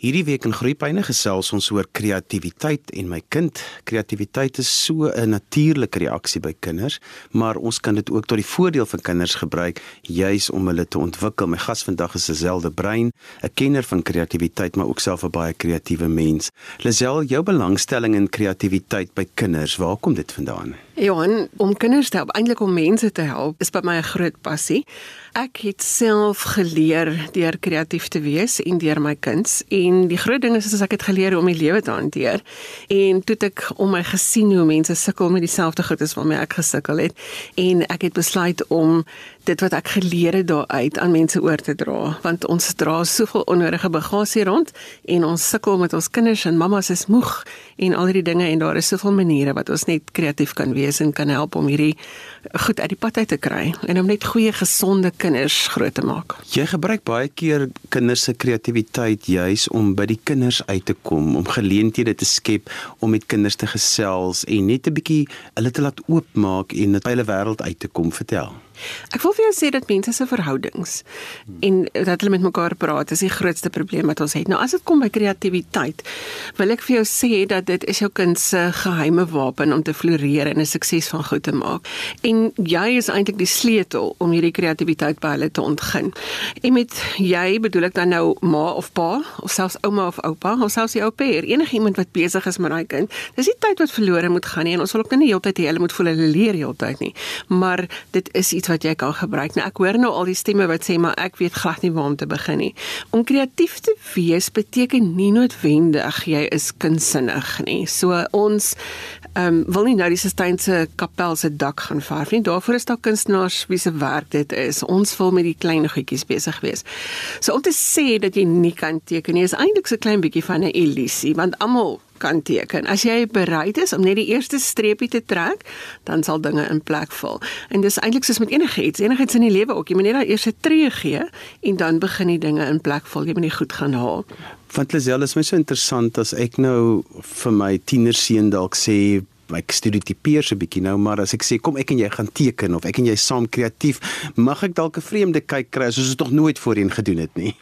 Hierdie week in Groepyne gesels ons oor kreatiwiteit en my kind. Kreatiwiteit is so 'n natuurlike reaksie by kinders, maar ons kan dit ook tot die voordeel van kinders gebruik juis om hulle te ontwikkel. My gas vandag is Lazelle Brein, 'n kenner van kreatiwiteit, maar ook self 'n baie kreatiewe mens. Lazelle, jou belangstelling in kreatiwiteit by kinders, waar kom dit vandaan? Johan, om kinders te help, eintlik om mense te help, is by my 'n groot passie. Ek het self geleer deur kreatief te wees en deur my kuns en die groot ding is as ek het geleer om my lewe te hanteer. En toe ek om my gesien hoe mense sukkel met dieselfde goed as waarmee ek gesukkel het. En ek het besluit om dit wat ek geleer het daaruit aan mense oor te dra want ons dra soveel onnodige bagasie rond en ons sukkel met ons kinders en mammas is moeg en al hierdie dinge en daar is soveel maniere wat ons net kreatief kan wees en kan help om hierdie goed uit die pad uit te kry en om net goeie gesonde kinders groot te maak. Jy gebruik baie keer kinders se kreatiwiteit juis om by die kinders uit te kom, om geleenthede te skep om met kinders te gesels en net 'n bietjie hulle te laat oopmaak en net by hulle wêreld uit te kom vertel. Ek wil vir jou sê dat mense se verhoudings en dat hulle met mekaar praat is die grootste probleem wat ons het. Nou as dit kom by kreatiwiteit, wil ek vir jou sê dat dit is jou kind se geheime wapen om te floreer en 'n sukses van goed te maak. En jy is eintlik die sleutel om hierdie kreatiwiteit by hulle te ontgin. En met jy bedoel ek dan nou ma of pa of selfs ouma of oupa of selfs die ouper, enige iemand wat besig is met daai kind. Dis nie tyd wat verlore moet gaan nie en ons wil ook nie heeltyd hê hulle moet voel hulle leer heeltyd nie. Maar dit is iets wat jy kan gebruik. Nou ek hoor nou al die stemme wat sê maar ek weet glad nie waar om te begin nie. Om kreatief te wees beteken nie noodwendig jy is kunstsinnig nie. So ons ehm um, wil nie nou die Sistynse kapel se dak gaan verf nie. Daarvoor is daar kunstenaars wie se werk dit is. Ons wil met die klein goedjies besig wees. So om te sê dat jy nie kan teken nie is eintlik so klein bietjie van 'n illusie want almal kan teken. As jy bereid is om net die eerste streepie te trek, dan sal dinge in plek val. En dis eintlik soos met enigiets, enigiets in die lewe ook. Jy moet net daai eerste tree gee en dan begin die dinge in plek val. Jy moet nie goed gaan haal. Van Lisel is my so interessant as ek nou vir my tienerseun dalk sê ek stereotipeer so 'n bietjie nou, maar as ek sê kom ek en jy gaan teken of ek en jy saam kreatief, mag ek dalk 'n vreemde kyk kry soos ons nog nooit voorheen gedoen het nie.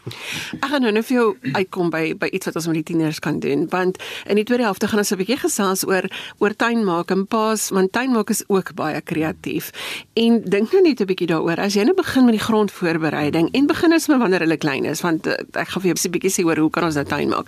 Ek gaan nou net vir jou uitkom by by iets wat ons met die tieners kan doen, want in die tweede helfte gaan ons 'n bietjie gesels oor oor tuinmaak en pas, want tuinmaak is ook baie kreatief. En dink nou net 'n bietjie daaroor as jy nou begin met die grondvoorbereiding en begin eens met wanneer hulle klein is, want uh, ek gaan vir jou 'n bietjie sê oor hoe kan ons nou tuin maak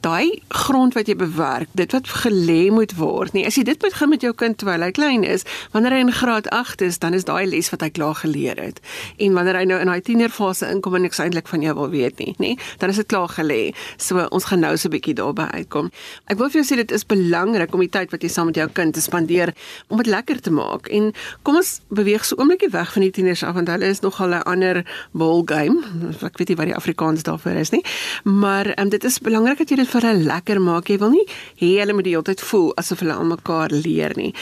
daai grond wat jy bewerk, dit wat gelê moet word, nee, as jy dit moet gaan met jou kind terwyl hy klein is, wanneer hy in graad 8 is, dan is daai les wat hy klaar geleer het. En wanneer hy nou in daai tienerfase inkom en niks eintlik van jou wil weet nie, nê, dan is dit klaar gelê. So ons gaan nou so 'n bietjie daarby uitkom. Ek wil vir jou sê dit is belangrik om die tyd wat jy saam met jou kind spandeer om dit lekker te maak. En kom ons beweeg so oomblikie weg van die tieners af want hulle is nog al 'n ander ball game. Ek weet nie wat die Afrikaans daarvoor is nie. Maar um, dit is belangrik dat jy dit vir hulle lekker maak. Jy wil nie hê hulle moet die hele tyd voel asof hulle aan mekaar leer nie.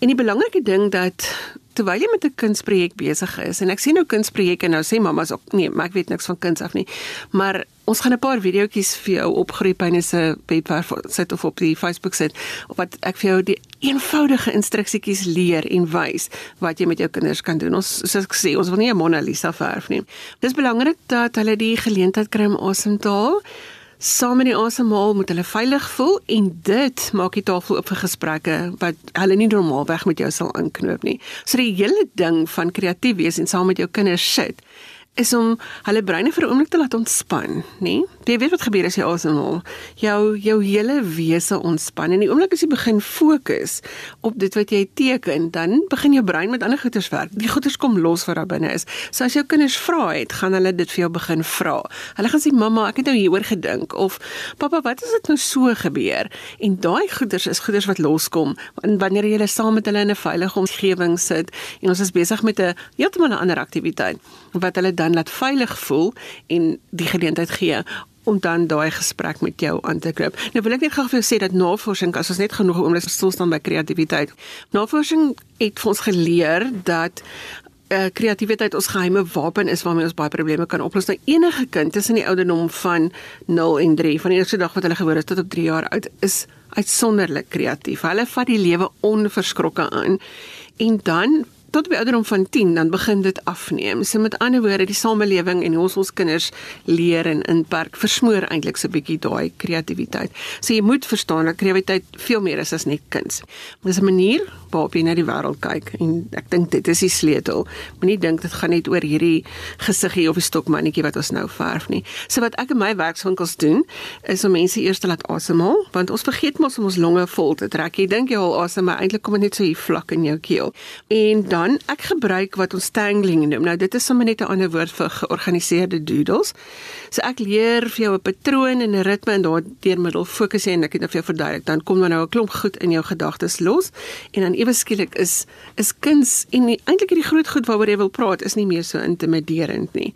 En die belangrike ding dat terwyl jy met 'n kunsprojek besig is en ek sien nou kunsprojekte nou sê mamma's ook nee, maar ek weet niks van kuns af nie. Maar ons gaan 'n paar videoetjies vir jou opgroep en is 'n webwerf sit of op die Facebook sit op wat ek vir jou die eenvoudige instruksietjies leer en wys wat jy met jou kinders kan doen. Ons soos ek sê, ons wil nie 'n Mona Lisa verf nie. Dis belangrik dat hulle die geleentheid kry om asem te haal saam in die asemhaal moet hulle veilig voel en dit maak die tafel oop vir gesprekke wat hulle nie normaalweg met jou sal inknoop nie. So die hele ding van kreatief wees en saam met jou kinders sit is om hulle breine vir 'n oomblik te laat ontspan, nê? Jy weet wat gebeur as jy asemhaal. Jou jou hele wese ontspan en die oomblik as jy begin fokus op dit wat jy teken, dan begin jou brein met ander goeters werk. Die goeters kom los wat daar binne is. So as jou kinders vra het, gaan hulle dit vir jou begin vra. Hulle gaan sê mamma, ek het nou hieroor gedink of pappa, wat het dit nou so gebeur? En daai goeters is goeters wat loskom wanneer jy hulle saam met hulle in 'n veilige omgewing sit en ons is besig met 'n heeltemal 'n ander aktiwiteit wat hulle dan laat veilig voel en die geleentheid gee om dan daai gesprek met jou aan te knip. Nou wil ek net gou vir jou sê dat navorsing as ons net genoeg oomblik stil staan by kreatiwiteit. Navorsing het vir ons geleer dat uh, kreatiwiteit ons geheime wapen is waarmee ons baie probleme kan oplos. Nou enige kind tussen die ouderdom van 0 en 3, van die eerste dag wat hulle gebore is tot op 3 jaar oud, is uitsonderlik kreatief. Hulle vat die lewe onverskrokke aan. En dan tot by ouderdom van 10 dan begin dit afneem. So met ander woorde, die samelewing en hoe ons kinders leer en inperk versmoor eintlik so 'n bietjie daai kreatiwiteit. So jy moet verstaan dat kreatiwiteit veel meer is as net kuns. Maar dis 'n manier waarop jy na die wêreld kyk en ek dink dit is die sleutel. Moenie dink dit gaan net oor hierdie gesiggie of die stokmannetjie wat ons nou verf nie. So wat ek in my werkswinkels doen is om mense eers te laat asemhaal want ons vergeet mos om ons longe vol te trek. Jy dink jy haal asem, maar eintlik kom dit net so hier vlak in jou keel. En dan ek gebruik wat ons tangling noem. Nou dit is sommer net 'n ander woord vir georganiseerde doodles. So ek leer vir jou 'n patroon en 'n ritme en daardeur middel fokus jy en ek het nou vir jou verduidelik. Dan kom dan nou 'n klomp goed in jou gedagtes los en dan ewe skielik is is kuns en eintlik hierdie groot goed waaroor jy wil praat is nie meer so intimiderend nie.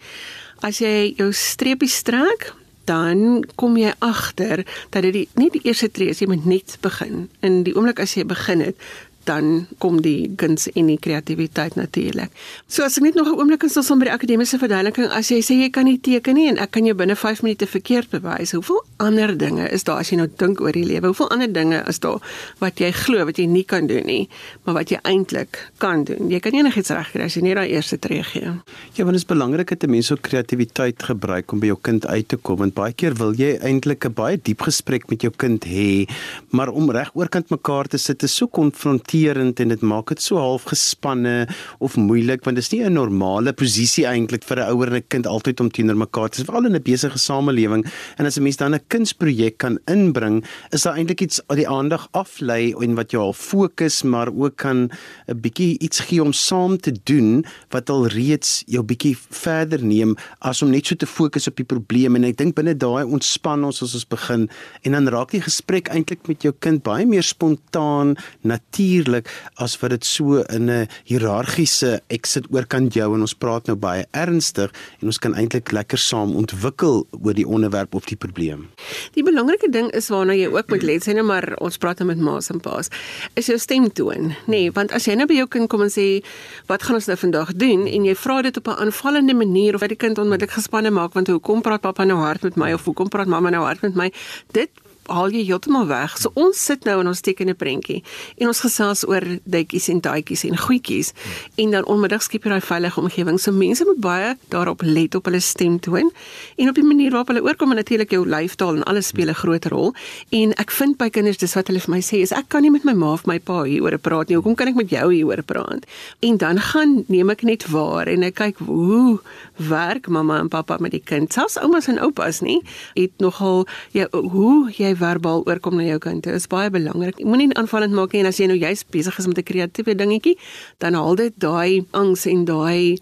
As jy jou streepies strek, dan kom jy agter dat dit nie die eerste tree is jy moet net begin. In die oomblik as jy begin het, dan kom die kuns en die kreatiwiteit natuurlik. So as ek net nog 'n oomblik kan stil by die akademiese verduideliking, as jy sê jy kan nie teken nie en ek kan jou binne 5 minute verkeerd bewys, hoeveel ander dinge is daar as jy nou dink oor die lewe? Hoeveel ander dinge is daar wat jy glo wat jy nie kan doen nie, maar wat jy eintlik kan doen? Jy kan enigiets regkry as jy net daai eerste tree gee. Ja, want dit is belangrik dat 'n mens ook kreatiwiteit gebruik om by jou kind uit te kom want baie keer wil jy eintlik 'n baie diep gesprek met jou kind hê, maar om reg oorkant mekaar te sit is so konfronterend irriterend en dit maak dit so half gespanne of moeilik want dit is nie 'n normale posisie eintlik vir 'n ouer en 'n kind altyd om teenoor mekaar te sit veral in 'n besige samelewing. En as 'n mens dan 'n kunsprojek kan inbring is daar eintlik iets wat die aandag aflei en wat jou al fokus maar ook kan 'n bietjie iets gee om saam te doen wat al reeds jou bietjie verder neem as om net so te fokus op die probleem. En ek dink binne daai ontspan ons as ons begin en dan raak die gesprek eintlik met jou kind baie meer spontaan natuurlik natuurlik as wat dit so in 'n hiërargiese ek sit oorkant jou. En ons praat nou baie ernstig en ons kan eintlik lekker saam ontwikkel oor die onderwerp of die probleem. Die belangrike ding is waarna jy ook moet let sê nou maar ons praat nou met ma's en pa's is jou stemtoon. Nê nee, want as jy nou by jou kind kom en sê wat gaan ons nou vandag doen? en jy vra dit op 'n aanvallende manier of dat die kind onmiddellik gespanne maak want hoekom praat pappa nou hard met my of hoekom praat mamma nou hard met my? Dit haal jy heeltemal weg. So ons sit nou en ons teken 'n prentjie en ons gesels oor ditjies en daadjies en goedjies en dan onmiddellik skep jy daai veilige omgewing. So mense moet baie daarop let op hulle stemtoon en op die manier waarop hulle oorkom en natuurlik jou lyfstaal en alles speel 'n groot rol. En ek vind by kinders dis wat hulle vir my sê is ek kan nie met my ma of my pa hieroor praat nie. Hoekom kan ek met jou hieroor praat? En dan gaan neem ek net waar en ek kyk hoe werk mamma en pappa met die kind. Selfs oumas en oupas nie het nogal ja hoe jy verbaal oorkom na jou kind. Dit is baie belangrik. Moenie aanvallend maak nie en as jy nou juist besig is met 'n kreatiewe dingetjie, dan haal dit daai angs en daai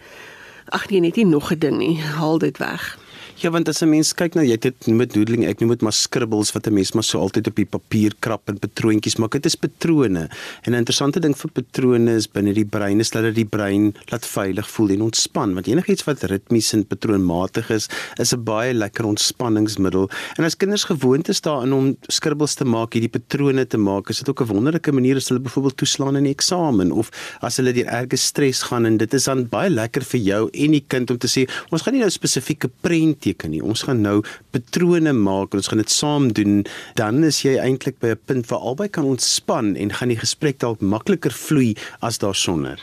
ag nee, net nie nog 'n ding nie. Haal dit weg. Ja, want as 'n mens kyk nou, jy het dit met doodling, ek noem dit maar scribbles wat 'n mens maar so altyd op die papier krap en patroontjies maak. Dit is patrone. En 'n interessante ding vir patrone is binne die brein is dat dit die brein laat veilig voel en ontspan, want enigiets wat ritmies en patroonmatig is, is 'n baie lekker ontspanningsmiddel. En as kinders gewoond is daarin om scribbles te maak, hierdie patrone te maak, is dit ook 'n wonderlike manier as hulle byvoorbeeld toeslaan in die eksamen of as hulle deur erge stres gaan en dit is dan baie lekker vir jou en die kind om te sê, ons gaan nie nou spesifieke prent teken nie. Ons gaan nou patrone maak en ons gaan dit saam doen. Dan is jy eintlik by 'n punt waar albei kan ontspan en gaan die gesprek dalk makliker vloei as daarsonder.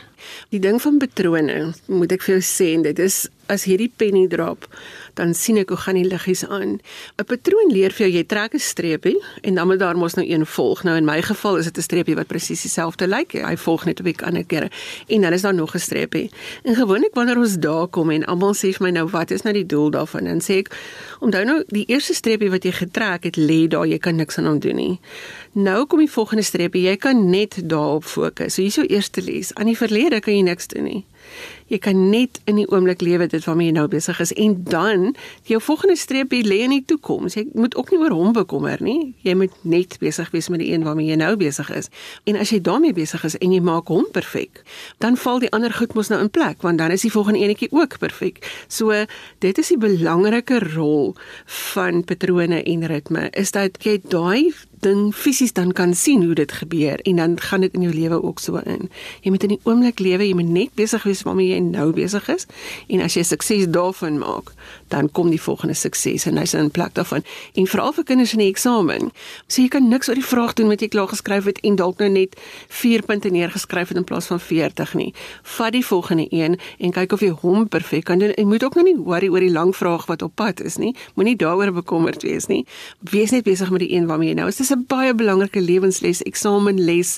Die ding van patrone, moet ek vir jou sê, dit is as hierdie penny drop dan sien ek hoe gaan die liggies aan. 'n Patroon leer vir jou jy trek 'n streepie en dan moet daar mos nou een volg. Nou in my geval is dit 'n streepie wat presies dieselfde lyk. Hy volg net 'n bietjie ander kere en dan is daar nog 'n streepie. En gewoonlik wanneer ons daar kom en almal sê vir my nou wat is nou die doel daarvan? Dan sê ek onthou nou die eerste streepie wat jy getrek het lê daar, jy kan niks aan hom doen nie. Nou kom die volgende streepie, jy kan net daarop fokus. So hier is jou eerste les. Aan die verlede kan jy niks doen nie. Jy kan net in die oomblik lewe dit waarmee jy nou besig is en dan jou volgende streepie lê in die toekoms. Jy moet ook nie oor hom bekommer nie. Jy moet net besig wees met die een waarmee jy nou besig is. En as jy daarmee besig is en jy maak hom perfek, dan val die ander goed mos nou in plek want dan is die volgende enetjie ook perfek. So dit is die belangrike rol van patrone en ritme is dat jy daai ding fisies dan kan sien hoe dit gebeur en dan gaan dit in jou lewe ook so in. Jy moet in die oomblik lewe, jy moet net besig wees waarmee jy nou besig is en as jy sukses daarvan maak, dan kom die volgende sukses en hy's in plek daarvan. En veral vir kinders in die eksamen. So jy kan niks oor die vraag doen wat jy klaar geskryf het en dalk nou net 4 punte neergeskryf het in plaas van 40 nie. Vat die volgende een en kyk of jy hom perfek kan doen. Jy moet ook nou nie worry oor die lang vraag wat op pad is nie. Moenie daaroor bekommerd wees nie. Wees net besig met die een waarmee jy nou is. Dit is 'n baie belangrike lewensles, eksamenles,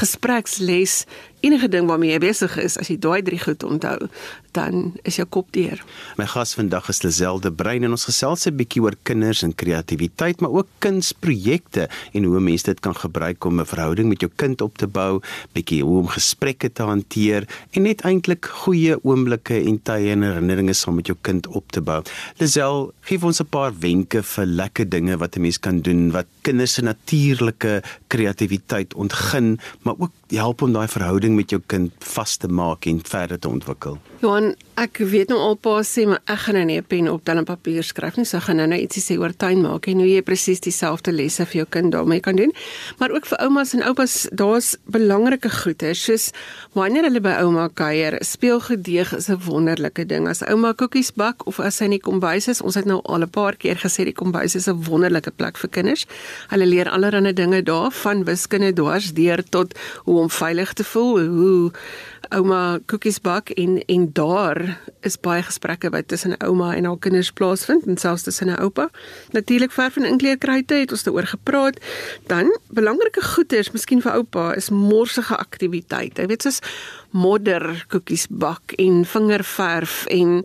gespreksles enige ding waarmee jy besig is, as jy daai drie goed onthou, dan is jou kop deur. My gas vandag is Lazelde Brein en ons gesels 'n bietjie oor kinders en kreatiwiteit, maar ook kunsprojekte en hoe mense dit kan gebruik om 'n verhouding met jou kind op te bou, bietjie hoe om gesprekke te hanteer en net eintlik goeie oomblikke en tye en herinneringe saam met jou kind op te bou. Lazel, gee ons 'n paar wenke vir lekker dinge wat 'n mens kan doen wat kinders se natuurlike kreatiwiteit ontgin, maar ook help om daai verhouding met jou kind vas te maak en verder te ontwikkel. Johan, ek weet nou al pa sê maar ek gaan nou nie 'n pen op dan 'n papier skryf nie, so gaan nou net ietsie sê oor tuin maak en hoe jy presies dieselfde lesse vir jou kind daarmee kan doen. Maar ook vir oumas en oupas, daar's belangrike goeie, soos wanneer hulle by ouma kuier, speelgedeeg is 'n wonderlike ding. As ouma koekies bak of as sy in die kombuis is, ons het nou al 'n paar keer gesê die kombuis is 'n wonderlike plek vir kinders. Hulle leer allerlei dinge daar, van wiskunde dwars deur tot hoe om veilig te voel, hoe ouma koekies bak en en daar is baie gesprekke wat tussen 'n ouma en haar kinders plaasvind en selfs tussen 'n oupa. Natuurlik verf en inkleerkryte het ons daaroor gepraat. Dan belangrike goeders, miskien vir oupa, is morsige aktiwiteite. Jy weet soos modder koekies bak en vingerverf en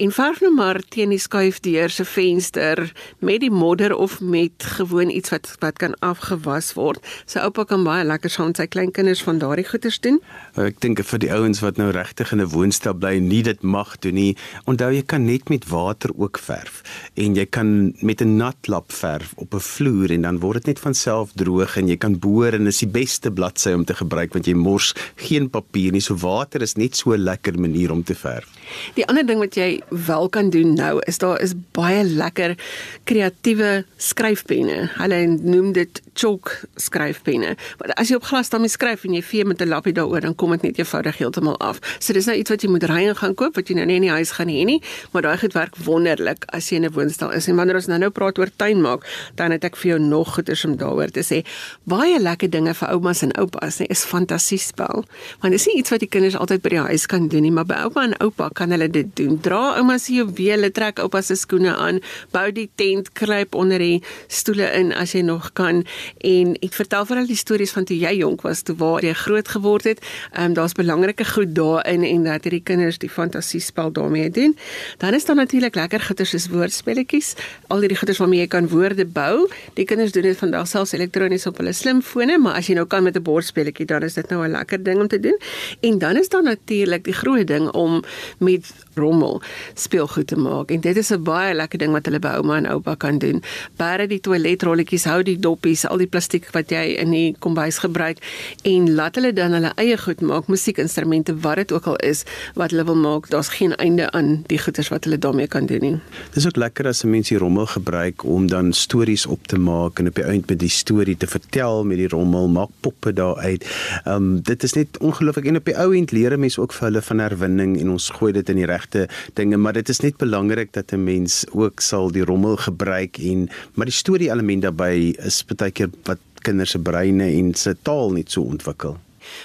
en verf nou maar teen die skuifdeur se venster met die modder of met gewoon iets wat wat kan afgewas word. Sy oupa kan baie lekker saam met sy kleinkinders van daardie goeders doen. Ek dink vir die ouens wat nou regtig in 'n woonstel bly nie dit mag doen nie. Onthou jy kan net met water ook verf en jy kan met 'n natlap verf op 'n vloer en dan word dit net van self droog en jy kan boor en is die beste bladsy om te gebruik want jy mors geen papier nie. So water is net so 'n lekker manier om te verf. Die ander ding wat jy wel kan doen nou is daar is baie lekker kreatiewe skryfpenne. Hulle noem dit chalk skryfpenne. Maar as jy op glas daarmee skryf en jy vee met 'n lappie daaroor, dan kom dit net eenvoudig heeltemal af. So dis nou iets wat jy moet ry en gaan koop wat jy nou nie in die huis gaan hê nie, maar daai goed werk wonderlik as jy in 'n woonstel is. En wanneer ons nou-nou praat oor tuin maak, dan het ek vir jou nog goeders om daaroor te sê. Baie lekker dinge vir oumas en oupas, nee, is fantasiespel. Want dis nie iets wat die kinders altyd by die huis kan doen nie, maar by oupa en oupa kan hulle dit doen. Dra ouma se juwele, trek oupa se skoene aan, bou die tent, kruip onder die stoele in as jy nog kan en ek vertel vir hulle die stories van toe jy jonk was, toe waar jy groot geword het. Ehm um, daar's belangrike goed daarin en dat hierdie kinders die fantasiespel daarmee doen. Dan is daar natuurlik lekker goeters soos woordspelletjies, al hierdie goeters waarmee jy kan woorde bou. Die kinders doen dit vandag selfs elektronies op hulle slimfone, maar as jy nou kan met 'n bordspelletjie, dan is dit nou 'n lekker ding om te doen. En dan is daar natuurlik die groot ding om met rommel speelgoed te maak. En dit is 'n baie lekker ding wat hulle by ouma en oupa kan doen. Bære die toiletrolletjies, hou die doppies, al die plastiek wat jy in die kombuis gebruik en laat hulle dan hulle eie goed maak, musiekinstrumente wat dit ook al is wat hulle wil maak. Daar's geen einde aan die goeders wat hulle daarmee kan doen nie. Dis ook lekker as 'n mens die rommel gebruik om dan stories op te maak en op die eind met die storie te vertel met die rommel, maak poppe daaruit. Ehm um, dit is net ongelooflik en op die ou end leer mense ook vir hulle van herwinning en ons gooi dit in die regte dinge, maar dit is net belangrik dat 'n mens ook sal die rommel gebruik en maar die storie element daarbey is baie keer wat kinders se breine en se taal net so ontwikkel.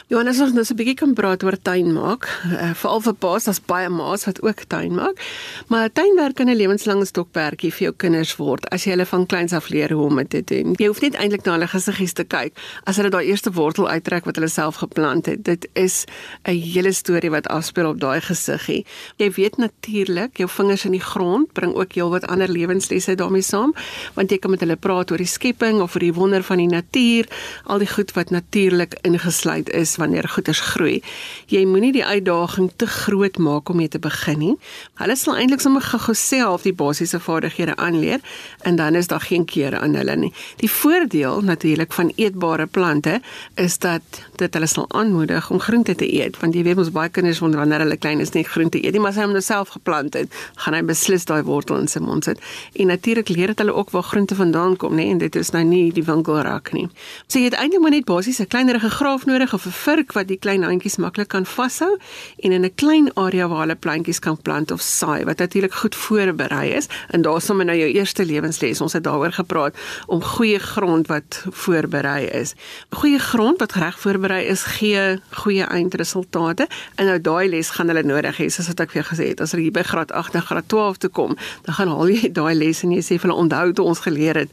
Johannes ons nou 'n bietjie kan praat oor tuin maak. Uh, Veral vir paas, daar's baie ma's wat ook tuin maak. Maar tuinwerk kan 'n lewenslange stokperdjie vir jou kinders word as jy hulle van kleins af leer hoe om dit te doen. Jy hoef net eintlik na hulle gesiggies te kyk as hulle daai eerste wortel uittrek wat hulle self geplant het. Dit is 'n hele storie wat afspeel op daai gesiggie. Jy weet natuurlik, jou vingers in die grond bring ook heelwat ander lewenslesse daarmee saam, want jy kan met hulle praat oor die skepping of oor die wonder van die natuur, al die goed wat natuurlik ingesluit is wanneer goeders groei. Jy moenie die uitdaging te groot maak om mee te begin nie. Hulle sal eintlik sommer gou self die basiese vaardighede aanleer en dan is daar geen keer aan hulle nie. Die voordeel natuurlik van eetbare plante is dat dit hulle sal aanmoedig om groente te eet want jy weet ons baie kinders wonder wanneer hulle klein is nie groente eet nie, maar as hy hom nou self geplant het, gaan hy beslis daai wortel in sy mond sit. En natuurlik leer dit hulle ook waar groente vandaan kom, nê, en dit is nou nie die winkelrak nie. So jy het eintlik maar net basies 'n kleinerige graaf nodig, of 'n vurk wat die klein handjies maklik kan vashou en in 'n klein area waar hulle plantjies kan plant of saai wat natuurlik goed voorberei is. En daarsoom nou jou eerste lewensles. Ons het daaroor gepraat om goeie grond wat voorberei is. Goeie grond wat reg voorberei is, gee goeie eindresultate. En nou daai les gaan hulle nodig hê, soos wat ek vir jou gesê het. As hulle hier by graad 8 en graad 12 toe kom, dan gaan haal jy daai les en jy sê vir hulle onthou toe ons geleer het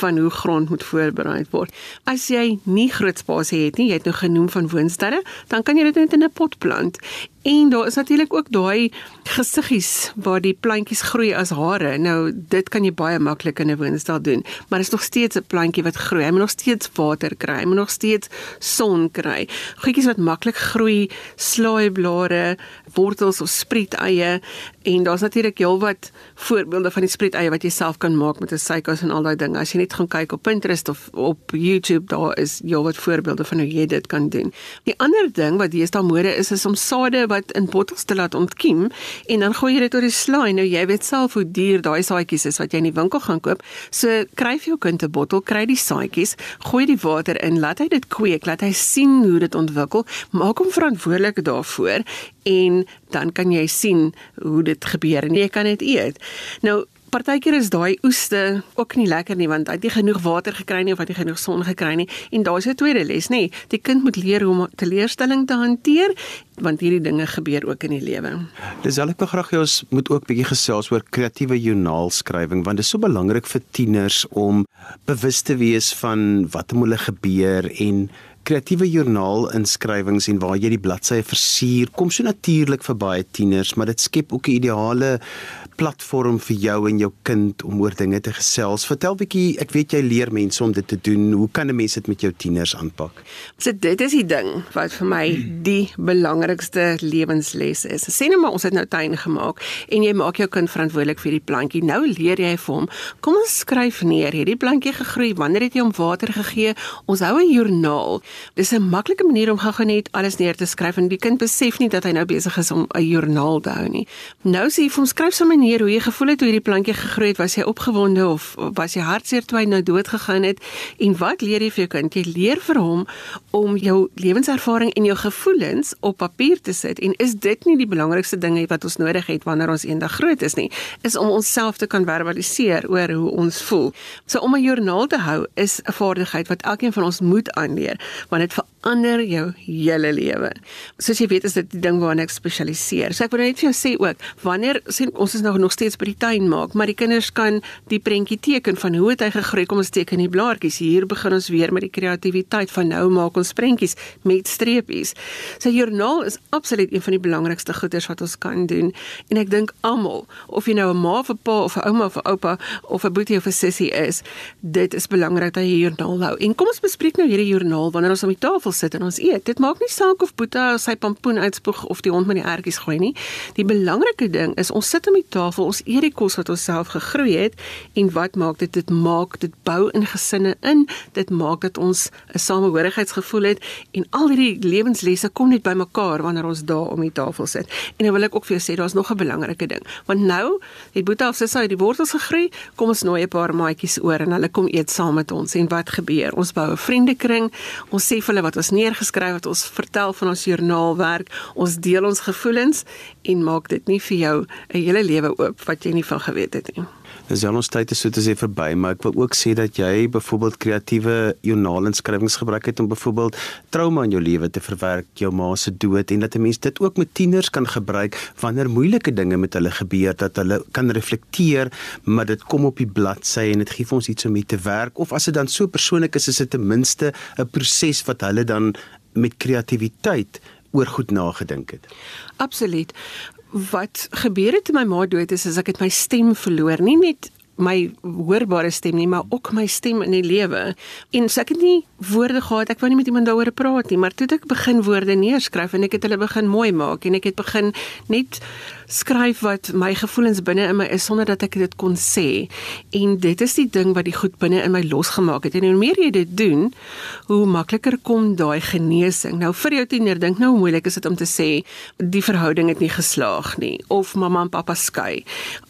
van hoe grond moet voorberei word. As jy nie groot spasie het nie, jy het nou genoem van woonsterre, dan kan jy dit net in 'n pot plant. En daar is natuurlik ook daai gesiggies waar die plantjies groei as hare. Nou dit kan jy baie maklik in 'n woonstel doen, maar is nog steeds 'n plantjie wat groei. Hy moet nog steeds water kry, hy moet nog steeds son kry. Goedjies wat maklik groei, slaaiblare, wortels of spreeteie en daar's natuurlik heelwat voorbeelde van die spreeteie wat jy self kan maak met 'n suikers en al daai dinge. As jy net gaan kyk op Pinterest of op YouTube, daar is heelwat voorbeelde van hoe jy dit kan doen. Die ander ding wat deesdae mode is is om sade wat in bottels te laat ontkiem en dan gooi jy dit oor die slaai. Nou jy weet self hoe duur daai saadjies is wat jy in die winkel gaan koop. So kry vir jou kind 'n bottel, kry die saadjies, gooi die water in, laat hy dit kweek, laat hy sien hoe dit ontwikkel, maak hom verantwoordelik daarvoor en dan kan jy sien hoe dit gebeur en jy kan dit eet. Nou Partykeer is daai oeste ook nie lekker nie want hy het nie genoeg water gekry nie of hy het genoeg son gekry nie en daar's 'n tweede les nê die kind moet leer hoe om teleurstelling te hanteer want hierdie dinge gebeur ook in die lewe. Dis al ek wil graag hê ons moet ook bietjie gesels oor kreatiewe joernaalskrywing want dit is so belangrik vir tieners om bewus te wees van wat om hulle gebeur en kreatiewe joernaalinskrywings en waar jy die bladsye versier kom so natuurlik vir baie tieners, maar dit skep ook 'n ideale platform vir jou en jou kind om oor dinge te gesels. Vertel bietjie, ek weet jy leer mense om dit te doen. Hoe kan 'n mens dit met jou tieners aanpak? So dit is die ding wat vir my die belangrikste lewensles is. Sê net maar ons het nou tuin gemaak en jy maak jou kind verantwoordelik vir die plantjie. Nou leer jy vir hom, kom ons skryf neer, hierdie plantjie gegroei, wanneer het jy hom water gegee? Ons hou 'n joernaal. Dis 'n maklike manier om gou-gou net alles neer te skryf en die kind besef nie dat hy nou besig is om 'n joernaal te hou nie. Nou sê jy vir hom skryf sommer manier hoe jy gevoel het hoe hierdie plantjie gegroei het, was jy opgewonde of was jy hartseer toe hy nou dood gegaan het? En wat leer jy vir jou kind? Jy leer vir hom om jou lewenservaring en jou gevoelens op papier te sit. En is dit nie die belangrikste ding wat ons nodig het wanneer ons eendag groot is nie? Is om onsself te kan verbaliseer oor hoe ons voel. So om 'n joernaal te hou is 'n vaardigheid wat elkeen van ons moet aanleer, want dit verander jou hele lewe. Soos jy weet is dit die ding waarna ek spesialiseer. So ek wil net vir jou sê ook, wanneer sien ons is nou nog steeds by die tuin maak, maar die kinders kan die prentjie teken van hoe hy gegroei, kom ons teken die blaartjies. Hier begin ons weer met die kreatiwiteit van nou maak ons prentjies met streepies. Sy joernaal is absoluut een van die belangrikste goeders wat ons kan doen en ek dink almal, of jy nou 'n ma of 'n pa of 'n ouma of 'n oupa of 'n boetie of 'n sussie is, dit is belangrik dat jy joernaal hou. En kom ons bespreek nou hierdie joernaal wanneer ons om die tafel sit en ons eet. Dit maak nie saak of Boeta sy pampoen uitspoeg of die hond met die ertjies gooi nie. Die belangrike ding is ons sit om die tafel ons eet die kos wat ons self gegroei het en wat maak dit dit maak dit bou in gesinne in. Dit maak dat ons 'n samehorigheidsgevoel het en al hierdie lewenslesse kom net bymekaar wanneer ons daar om die tafel sit. En dan wil ek ook vir jou sê daar's nog 'n belangrike ding. Want nou het Boeta of Sissa uit die wortels gegroei. Kom ons nooi 'n paar maatjies oor en hulle kom eet saam met ons. En wat gebeur? Ons bou 'n vriendekring. ons sê vir hulle wat ons neergeskryf het ons vertel van ons joernaalwerk ons deel ons gevoelens en maak dit nie vir jou 'n hele lewe oop wat jy nie van geweet het nie. Dis al ons tyd is so te sê verby, maar ek wil ook sê dat jy byvoorbeeld kreatiewe joernaalinskrywings gebruik het om byvoorbeeld trauma in jou lewe te verwerk, jou ma se dood en dat 'n mens dit ook met tieners kan gebruik wanneer moeilike dinge met hulle gebeur dat hulle kan reflekteer, maar dit kom op die bladsy en dit gee vir ons iets om mee te werk of as dit dan so persoonlik is, is dit ten minste 'n proses wat hulle dan met kreatiwiteit oor goed nagedink het. Absoluut. Wat gebeur het toe my ma dood is, is ek het my stem verloor, nie net my hoorbare stem nie, maar ook my stem in die lewe. En so ek het nie woorde gehad. Ek wou nie met iemand daaroor praat nie, maar toe ek begin woorde neerskryf en ek het hulle begin mooi maak en ek het begin net skryf wat my gevoelens binne in my is sonder dat ek dit kon sê. En dit is die ding wat die goed binne in my losgemaak het. En hoe meer jy dit doen, hoe makliker kom daai genesing. Nou vir jou tiener dink nou hoe moeilik is dit om te sê die verhouding het nie geslaag nie of mamma en pappa skei.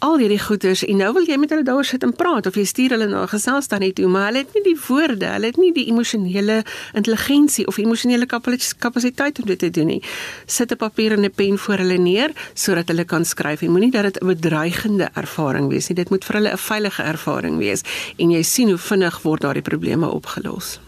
Al hierdie goeters en nou wil jy met hulle ouers sit en praat of jy stuur hulle na 'n geselsstannie toe, maar hulle het nie die woorde, hulle het nie die emosionele intelligensie of emosionele kapasiteit om dit te doen nie. Sit 'n papier en 'n pen voor hulle neer sodat hulle kan skryf. En moenie dat dit 'n bedreigende ervaring wees nie. Dit moet vir hulle 'n veilige ervaring wees en jy sien hoe vinnig word daardie probleme opgelos.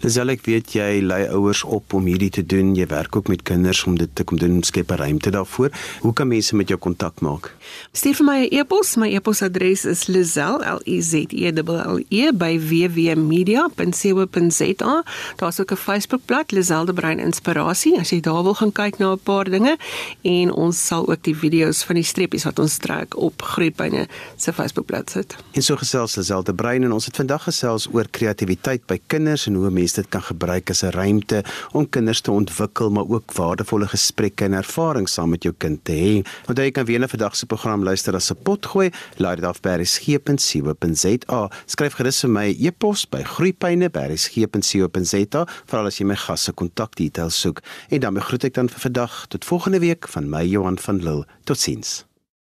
Lisel ek weet jy lei ouers op om hierdie te doen. Jy werk ook met kinders om dit te kom doen, skep 'n ruimte daarvoor. Hoe kan mense met jou kontak maak? Stuur vir my 'n e-pos. My e-posadres is lisel l i z e l e by www.media.co.za. Daar's ook 'n Facebookblad Lisel de Brein Inspirasie as jy daar wil gaan kyk na 'n paar dinge en ons sal ook die video's van die streepies wat ons trek op Groepyne se Facebookblad sit. En so gesels Lisel de Brein en ons het vandag gesels oor kreatiwiteit by kinders en hoe mense dit kan gebruik as 'n ruimte om kinders te ontwikkel, maar ook waardevolle gesprekke en ervarings saam met jou kind te hê. Want jy kan weer 'n vandag se program luister as 'n potgooi. Laai dit af by resgep.co.za. Skryf gerus vir my e-pos by groeipyne@resgep.co.za vir al as jy my gas se kontakdetails soek. En dan groet ek dan vir vandag tot volgende week van my Johan van Lille. Totsiens.